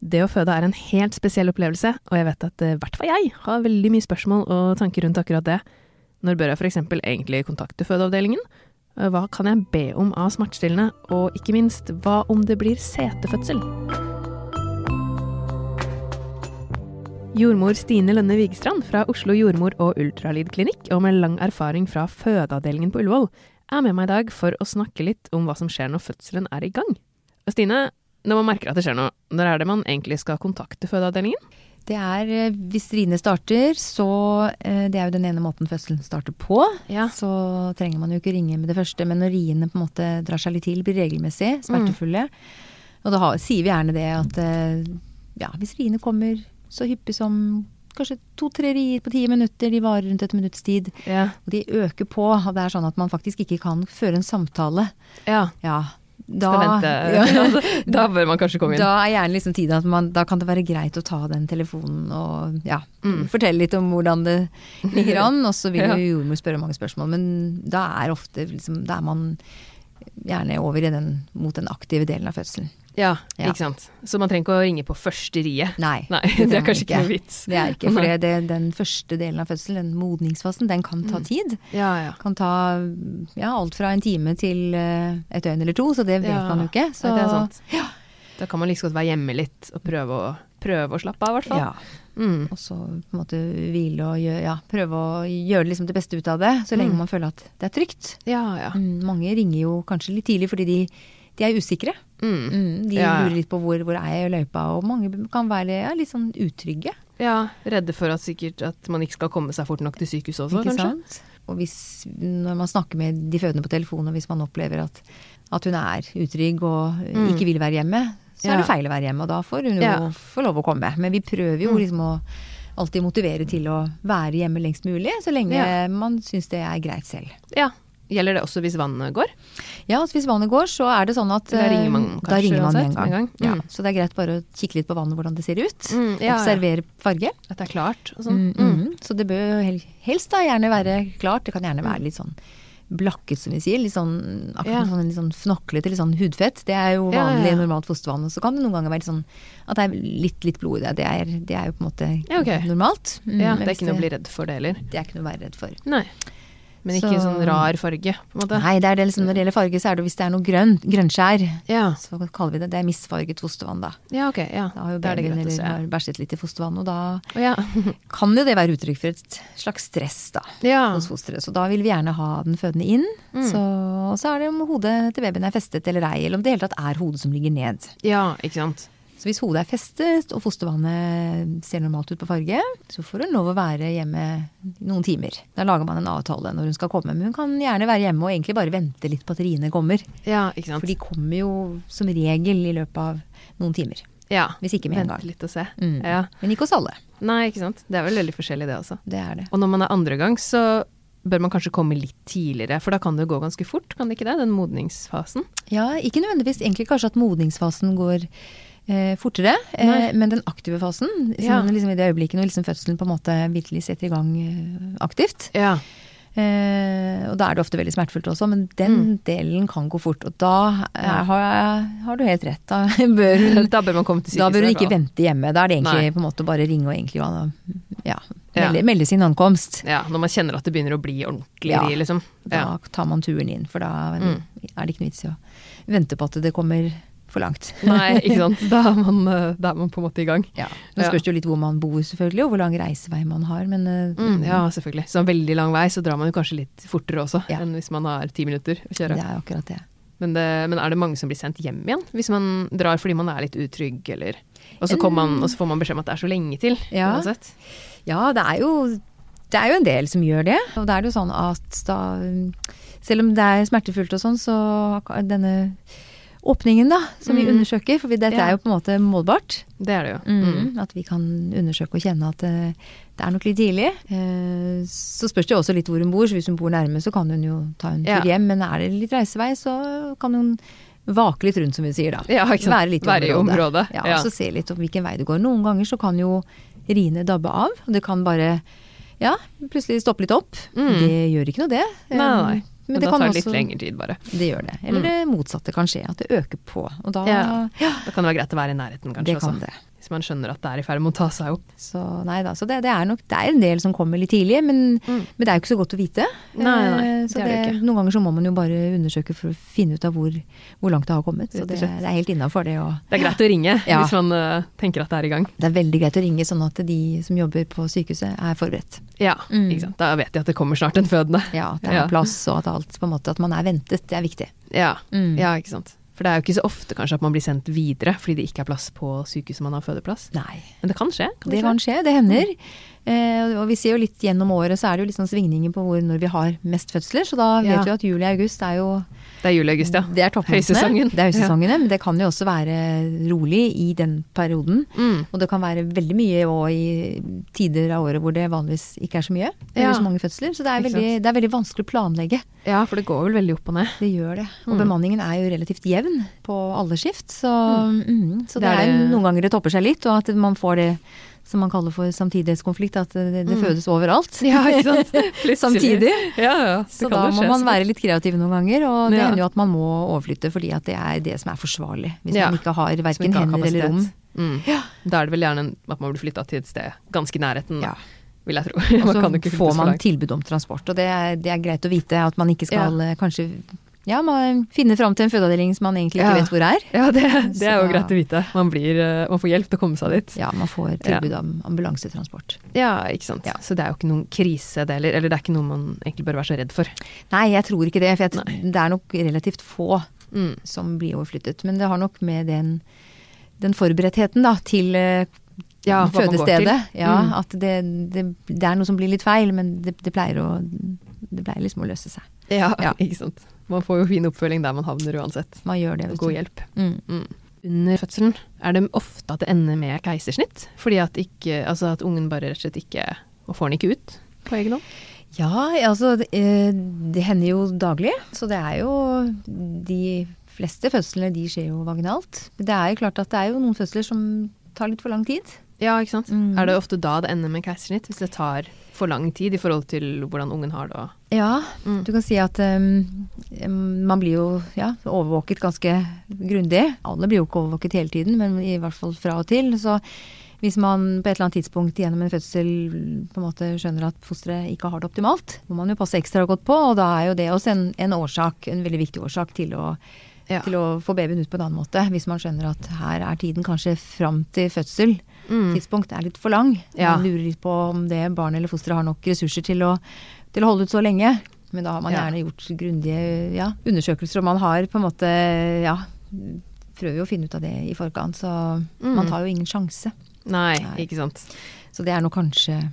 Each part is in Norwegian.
Det å føde er en helt spesiell opplevelse, og jeg vet at i hvert fall jeg har veldig mye spørsmål og tanker rundt akkurat det. Når bør jeg f.eks. egentlig kontakte fødeavdelingen? Hva kan jeg be om av smertestillende, og ikke minst, hva om det blir setefødsel? Jordmor Stine Lønne Vigstrand fra Oslo jordmor- og ultralydklinikk, og med lang erfaring fra fødeavdelingen på Ullevål, er med meg i dag for å snakke litt om hva som skjer når fødselen er i gang. Og Stine, når man merker at det skjer noe, når er det man egentlig skal kontakte fødeavdelingen? Det er eh, hvis riene starter, så eh, Det er jo den ene måten fødselen starter på. Ja. Så trenger man jo ikke ringe med det første. Men når riene på en måte drar seg litt til, blir regelmessig smertefulle Og da har, sier vi gjerne det at eh, ja, hvis riene kommer så hyppig som kanskje to-tre rier på ti minutter, de varer rundt et minutts tid, Ja. og de øker på, og det er sånn at man faktisk ikke kan føre en samtale, ja. ja, da, vente. ja, da bør man kanskje komme inn. da er gjerne liksom tiden at man, da kan det være greit å ta den telefonen og ja, Mm. fortelle litt om hvordan det ligger an. Og så vil Ja. jo jordmor spørre mange spørsmål, men da er ofte liksom, da er man gjerne over i den, mot den aktive delen av fødselen. Ja, Ja. ikke sant. Så man trenger ikke å ringe på første riet. Nei, Nei, det det er kanskje ikke noe vits. det er ikke. For det, den første delen av fødselen, den modningsfasen, den kan ta tid. Ja, ja. Kan ta ja, alt fra en time til eh, et døgn eller to, så det vet Ja. man jo ikke. Så, det er sant. Da kan man like liksom godt være hjemme litt og prøve å, prøve å slappe av, i hvert fall. Ja. Mm. Og så på en måte hvile og gjøre, ja, prøve å gjøre liksom det beste ut av det, så lenge Mm. man føler at det er trygt. ja, ja. Mm, mange ringer jo kanskje litt tidlig fordi de, de er usikre. Mm. Mm, de Ja, lurer litt på hvor, hvor er jeg i løypa, og mange kan være ja, litt sånn utrygge. ja. Redde for at sikkert at man ikke skal komme seg fort nok til sykehuset også, ikke kanskje. sant? Og hvis, når man snakker med de fødende på telefonen, og hvis man opplever at, at hun er utrygg og Mm. ikke vil være hjemme, så Ja. er det feil å være hjemme, og da får hun jo få lov å komme. Men vi prøver jo Mm. liksom å alltid motivere til å være hjemme lengst mulig, så lenge man syns det er greit selv. Ja. Gjelder det også hvis vannet går? Ja, altså hvis vannet går, så er det sånn at Da ringer man eh, da kanskje ringer man en gang. en gang. Ja, Mm. så det er greit bare å kikke litt på vannet, hvordan det ser ut. Mm, ja, ja. Observere farge. At det er klart og sånn? Mm, mm. Så det bør helst da gjerne være klart. Det kan gjerne være litt sånn blakket, som vi sier. Litt sånn, Ja. sånn, litt sånn fnoklete, litt sånn hudfett. Det er jo vanlig ja, ja. normalt fostervann. Og så kan det noen ganger være litt sånn at det er litt, litt blod i det. Det er, det er jo på en måte Ja, ok. normalt. Mm, Ja, det er ikke noe å bli redd for det heller. Det er ikke noe å være redd for. Nei. Men ikke Så- sånn rar farge, på en måte. Nei, det er det liksom, når det gjelder farge, så er det hvis det er noe grønn, grønnskjær. Ja. Så kaller vi det. Det er misfarget fostervann, da. ja, ok. Ja. Da har jo babyen eller har bæsjet litt i fostervann, og da oh, ja. kan jo det være uttrykk for et slags stress, da. hos fosteret. Så da vil vi gjerne ha den fødende inn. Mm. Så, og så er det om hodet til babyen er festet eller ei, eller om det i det hele tatt er hodet som ligger ned. ja, ikke sant. Så hvis hodet er festet og fostervannet ser normalt ut på farge, så får hun lov å være hjemme noen timer. Da lager man en avtale når hun skal komme. Men hun kan gjerne være hjemme og egentlig bare vente litt på at riene kommer. Ja, ikke sant. For de kommer jo som regel i løpet av noen timer. ja. Hvis ikke med en Vente gang. litt og se. Mm. Ja. Men ikke hos alle. Nei, ikke sant. Det er vel veldig forskjellig det også. Det er det. Og når man er andre gang, så bør man kanskje komme litt tidligere, for da kan det jo gå ganske fort, kan det ikke det? Den modningsfasen. Ja, ikke nødvendigvis. Egentlig kanskje at modningsfasen går eh, fortere. Eh, men den aktive fasen, Ja. liksom i det øyeblikket når liksom fødselen på en måte virkelig setter i gang eh, aktivt. Ja. Eh, og da er det ofte veldig smertefullt også, men den Mm. delen kan gå fort. Og da eh, har, har du helt rett. Da bør Da bør man komme til da bør hun ikke vente hjemme. Da er det egentlig Nei. på en måte bare ringe og egentlig ja, melde, melde sin ankomst. Ja, når man kjenner at det begynner å bli ordentlig Ja. liksom. Da tar man turen inn, for da Mm. er det ikke noe vits i å vente på at det kommer for langt. Nei, ikke sant. Da er, man, eh, da er man på en måte i gang. Ja. Nå spørs det jo litt hvor man bor, selvfølgelig, og hvor lang reisevei man har, men eh, Mm, ja, selvfølgelig. Så veldig lang vei, så drar man jo kanskje litt fortere også Ja. enn hvis man har ti minutter å kjøre. det er akkurat det. Men, det, men er det mange som blir sendt hjem igjen hvis man drar fordi man er litt utrygg, eller Og så, man, og så får man beskjed om at det er så lenge til, Ja. uansett. Ja, det er jo det er jo en del som gjør det. Og da er det jo sånn at da Selv om det er smertefullt og sånn, så denne åpningen, da, som vi Mm. undersøker, for dette Ja. er jo på en måte målbart. Det er det jo. Mm. At vi kan undersøke og kjenne at eh, det er nok litt tidlig. Eh, Så spørs det jo også litt hvor hun bor, så hvis hun bor nærme så kan hun jo ta en tur Ja. hjem. Men er det litt reisevei, så kan hun vake litt rundt, som vi sier da. Ja. Være litt Være i området. Ja, Ja. og så se litt om hvilken vei det går. Noen ganger så kan jo riene dabbe av, og det kan bare ja, plutselig stoppe litt opp. Mm. Det gjør ikke noe det. Nei, nei. Men, det da tar det litt også- lengre tid, bare. Det gjør det. Eller Mm. det motsatte kan skje, at det øker på. Og da Ja. ja, Da kan det være greit å være i nærheten, kanskje. det kan også. det. Hvis man skjønner at det er i ferd med å ta seg opp. Så nei da. Så det, det er nok det er en del som kommer litt tidlig, men, Mm. men det er jo ikke så godt å vite. Nei, nei, Eh, det så det. Noen ganger så må man jo bare undersøke for å finne ut av hvor, hvor langt det har kommet. Så det, det er helt innafor det å Det er greit å ringe Ja. hvis man uh, tenker at det er i gang. Det er veldig greit å ringe sånn at de som jobber på sykehuset er forberedt. Ja, Mm. ikke sant. Da vet de at det kommer snart en fødende. Ja, at det er Ja. plass og at alt på en måte At man er ventet, det er viktig. Ja. Mm. ja, ikke sant. For det er jo ikke så ofte kanskje at man blir sendt videre fordi det ikke er plass på sykehuset man har fødeplass. Nei. Men det kan skje. Kan Det kan skje, det hender. Eh, og vi ser jo litt gjennom året så er det jo litt sånn svingninger på hvor, når vi har mest fødsler. Så da vet Ja. vi at juli og august er jo Det er juli-august, ja. Det er. Høysesongen. Det er høysesongene, men det kan jo også være rolig i den perioden. Mm. Og det kan være veldig mye òg i tider av året hvor det vanligvis ikke er så mye. Eller Ja. så mange fødsler. Så det er, veldig, det er veldig vanskelig å planlegge. Ja, for det går vel veldig opp og ned. Det gjør det. Og Mm. bemanningen er jo relativt jevn på alle skift. Så, mm, så det, Det er det- noen ganger det topper seg litt, og at man får det som man kaller for samtidighetskonflikt, at det, det Mm. fødes overalt. Ja, ikke sant. Samtidig. Ja, ja. Så da må man være litt kreativ noen ganger, og det Ja. hender jo at man må overflytte fordi at det er det som er forsvarlig. Hvis Ja. man ikke har verken ikke har hender eller rom. Mm. Da er det vel gjerne at man blir flytta til et sted ganske i nærheten, Ja. vil jeg tro. Og så får man tilbud om transport, og det er, det er greit å vite at man ikke skal ja. kanskje ja, man finner fram til en fødeavdeling som man egentlig ikke Ja. vet hvor er. Ja, det, det er jo Så- greit å vite. Man, blir, eh, man får hjelp til å komme seg dit. Ja, man får tilbud om ambulansetransport. Ja, ikke sant. Ja. Så det er jo ikke noen krise, det heller. Eller det er ikke noe man egentlig bør være så redd for. Nei, jeg tror ikke det, for jeg, det er nok relativt få Mm. som blir overflyttet. Men det har nok med den, den forberedtheten da, til eh, Ja, fødestedet. Ja, Mm. At det, det, det er noe som blir litt feil, men det, det pleier å det pleier liksom å løse seg. Ja, Ja. ikke sant. Man får jo fin oppfølging der man havner uansett. Man gjør det. God hjelp. Mm. Mm. Under fødselen er det ofte at det ender med keisersnitt. Fordi at, ikke, altså at ungen bare rett og slett ikke Og får den ikke ut på egen hånd. Ja, altså det, eh, det hender jo daglig. Så det er jo De fleste fødslene de skjer jo vaginalt. Men det er jo klart at det er jo noen fødsler som tar litt for lang tid. Ja, ikke sant. Mm. Er det ofte da det ender med keisersnitt? Hvis det tar for lang tid i forhold til hvordan ungen har det? Ja, Mm. du kan si at um, man blir jo ja, overvåket ganske grundig. Alle blir jo ikke overvåket hele tiden, men i hvert fall fra og til. Så hvis man på et eller annet tidspunkt gjennom en fødsel på en måte skjønner at fosteret ikke har det optimalt, må man jo passe ekstra godt på, og da er jo det også en, en årsak, en veldig viktig årsak til å, Ja. til å få babyen ut på en annen måte. Hvis man skjønner at her er tiden kanskje fram til fødsel Mm. tidspunkt er litt for lang. Ja. Man lurer litt på om det barnet eller fosteret har nok ressurser til å, til å holde ut så lenge. Men da har man gjerne gjort grundige ja, undersøkelser, og man har på en måte ja, prøver jo å finne ut av det i forkant. Så Mm. man tar jo ingen sjanse. Nei, Nei. ikke sant. Så det er nå kanskje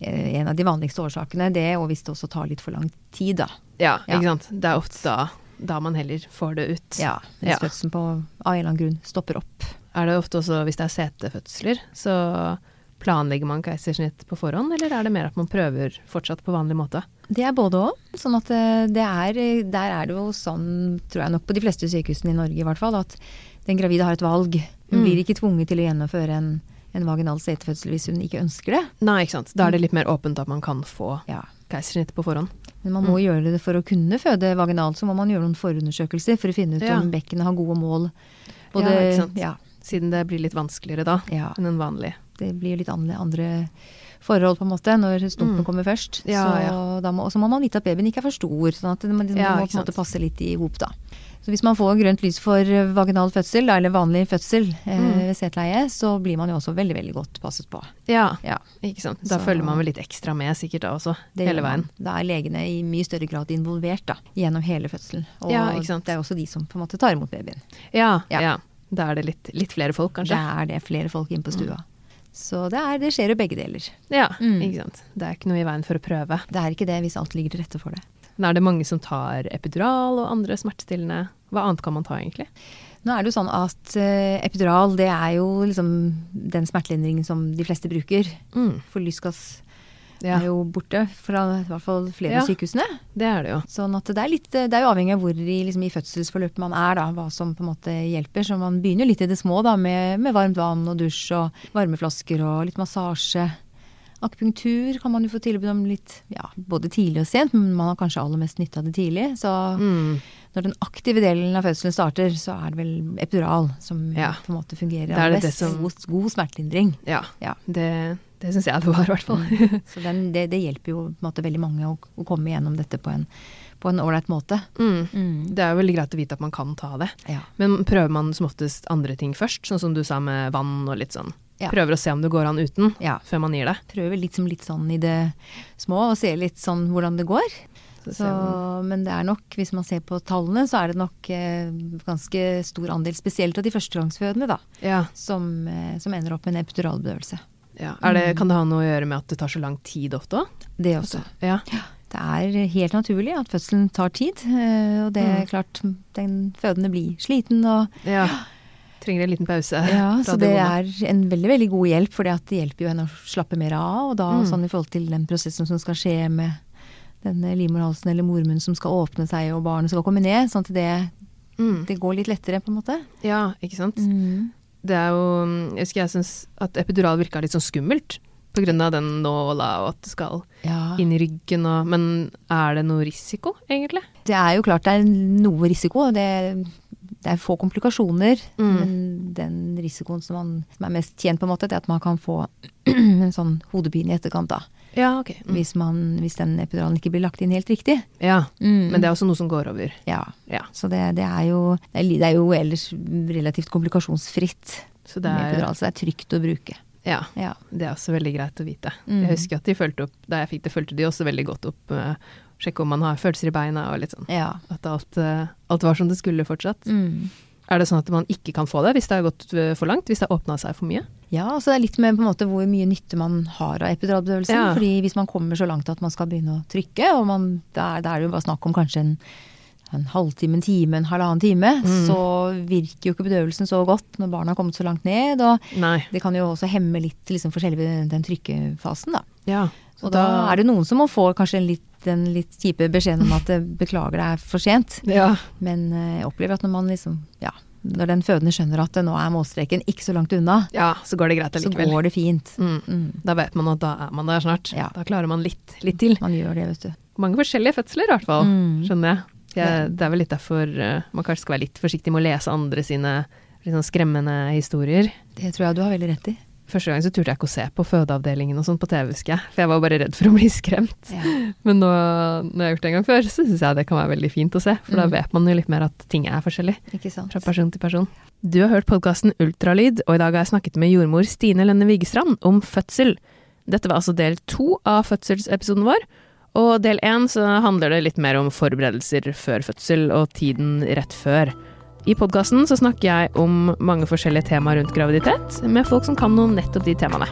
eh, en av de vanligste årsakene, det, og hvis det også tar litt for lang tid, da. Ja, Ja. ikke sant. Det er ofte da, da man heller får det ut. Ja, hvis Ja. fødselen på av en eller annen grunn stopper opp. Er det ofte også, hvis det er setefødsler, så planlegger man keisersnitt på forhånd, eller er det mer at man prøver fortsatt på vanlig måte? Det er både òg. Sånn at eh, det er Der er det jo sånn, tror jeg nok på de fleste sykehusene i Norge i hvert fall, at den gravide har et valg. Hun Mm. blir ikke tvunget til å gjennomføre en, en vaginal setefødsel hvis hun ikke ønsker det. Nei, ikke sant. Da er det litt mer åpent at man kan få Ja. keisersnitt på forhånd. Men man må gjøre det for å kunne føde vaginalt, så må man gjøre noen forundersøkelser for å finne ut Ja. om bekkenet har gode mål. Ja, ikke sant. ja, Siden det blir litt vanskeligere da ja, enn en vanlig. Det blir litt andre, forhold på en måte når stumpen Mm. kommer først. Ja, så ja. må, og så må man vite at babyen ikke er for stor, sånn at det, må- Ja, må på en måte passe litt i hop da. Så hvis man får grønt lys for vaginal fødsel, da, eller vanlig fødsel eh, Mm. ved setleie, så blir man jo også veldig, veldig godt passet på. Ja, Ja, ikke sant. Da Så- følger man vel litt ekstra med sikkert da også, hele man. veien. Da er legene i mye større grad involvert da, gjennom hele fødselen. Og Ja, ikke sant. det er også de som på en måte tar imot babyen. Ja, Ja. Da er det litt, litt flere folk, kanskje. Da er det flere folk inne på stua. Så det, er, det skjer jo begge deler. Ja, Mm. ikke sant. Det er ikke noe i veien for å prøve. Det er ikke det hvis alt ligger til rette for det. Men er det mange som tar epidural og andre smertestillende? Hva annet kan man ta, egentlig? Nå er det jo sånn at uh, epidural det er jo liksom den smertelindringen som de fleste bruker. Mm. For lystgass Ja, er jo borte fra i hvert fall flere Ja. av sykehusene. det er det jo. Sånn at det er, litt, det er jo avhengig av hvor i, liksom, i fødselsforløpet man er, da, hva som på en måte hjelper. Så man begynner jo litt i det små da, med, med varmt vann og dusj og varmeflasker og litt massasje. Akupunktur kan man jo få tilbud om litt ja, både tidlig og sent, men man har kanskje aller mest nytte av det tidlig. Så Mm. når den aktive delen av fødselen starter, så er det vel epidural som Ja. på en måte fungerer er aller det det som- God, god smertelindring. Ja. Ja. Det, det syns jeg det var, i hvert fall. Så den, det, det hjelper jo måte veldig mange å, å komme gjennom dette på en på en ålreit måte. Mm. Mm. Det er jo veldig greit å vite at man kan ta det. Men prøver man som oftest andre ting først, sånn som du sa med vann og litt sånn? Ja. Prøver å se om det går an uten, ja. før man gir det? Prøver litt, litt sånn i det små, og ser litt sånn hvordan det går. Så Så, men det er nok, hvis man ser på tallene, så er det nok eh, ganske stor andel, spesielt av de førstegangsfødende, da, ja, som, eh, som ender opp med en epiduralbedøvelse. ja. Er det, kan det ha noe å gjøre med at det tar så lang tid ofte òg? Det også. Ja. Det er helt naturlig at fødselen tar tid, eh, og det er Mm. klart den fødende blir sliten og ja. Trenger en liten pause. Ja, så det er en veldig, veldig god hjelp, for det hjelper jo henne å slappe mer av, og da Mm. sånn i forhold til den prosessen som skal skje med denne livmorhalsen eller mormunnen som skal åpne seg og barnet skal komme ned, sånn at det, mm. det går litt lettere, på en måte. Ja, ikke sant. Mm. Det er jo Jeg husker jeg syns at epidural virka litt sånn skummelt. På grunn av den nåla og at det skal Ja. inn i ryggen og Men er det noe risiko, egentlig? Det er jo klart det er noe risiko. Det, det er få komplikasjoner. Mm. Men den risikoen som, man, som er mest tjent, på en måte, det er at man kan få en sånn hodepine i etterkant, da. Ja, ok. Mm. Hvis, man, hvis den epiduralen ikke blir lagt inn helt riktig. Ja, Mm. men det er også noe som går over. Ja. Ja. Så det, det, er jo, det, er, jo ellers relativt komplikasjonsfritt Så det er, epidural, så det er trygt å bruke. ja, Ja. det er også veldig greit å vite. Mm. Jeg husker at de fulgte opp, da jeg fikk det, fulgte de også veldig godt opp. Uh, sjekke om man har følelser i beina og litt sånn. Ja. At alt, eh, alt var som det skulle fortsatt. Mm. Er det sånn at man ikke kan få det hvis det har gått eh, for langt? Hvis det har åpna seg for mye? ja, altså det er litt med på en måte hvor mye nytte man har av epiduralbedøvelsen. Ja. fordi hvis man kommer så langt at man skal begynne å trykke, og man, da, er- da er det jo bare snakk om kanskje en, en halvtime, en time, en halvannen time, Mm. så virker jo ikke bedøvelsen så godt når barna har kommet så langt ned. Og Nei. det kan jo også hemme litt liksom, for selve den trykkefasen, da. Ja. Så Og da er det noen som må få kanskje en litt, den litt kjipe beskjeden om at eh, beklager, det er for sent. Ja. Men eh, jeg opplever at når man liksom, ja, når den fødende skjønner at nå er målstreken ikke så langt unna, ja, så går det greit allikevel. så går det fint. Mm. Mm. Da vet man at da er man der snart. Ja. Da klarer man litt, litt til. Man gjør det, vet du. Mange forskjellige fødsler i hvert fall, Mm. skjønner jeg. Jeg. Det er vel litt derfor eh, man kanskje skal være litt forsiktig med å lese andre sine sånn skremmende historier. Det tror jeg du har veldig rett i. Første gang så turte jeg ikke å se på fødeavdelingen og sånn på TV, husker jeg. For jeg var bare redd for å bli skremt. Ja. Men nå, når jeg har gjort det en gang før, så syns jeg det kan være veldig fint å se. For da Mm. vet man jo litt mer at ting er forskjellig Ikke sant. fra person til person. Du har hørt podkasten Ultralyd, og i dag har jeg snakket med jordmor Stine Lønne Vigestrand om fødsel. Dette var altså del to av fødselsepisoden vår. Og del én så handler det litt mer om forberedelser før fødsel og tiden rett før. I podkasten så snakker jeg om mange forskjellige temaer rundt graviditet, med folk som kan noe om nettopp de temaene.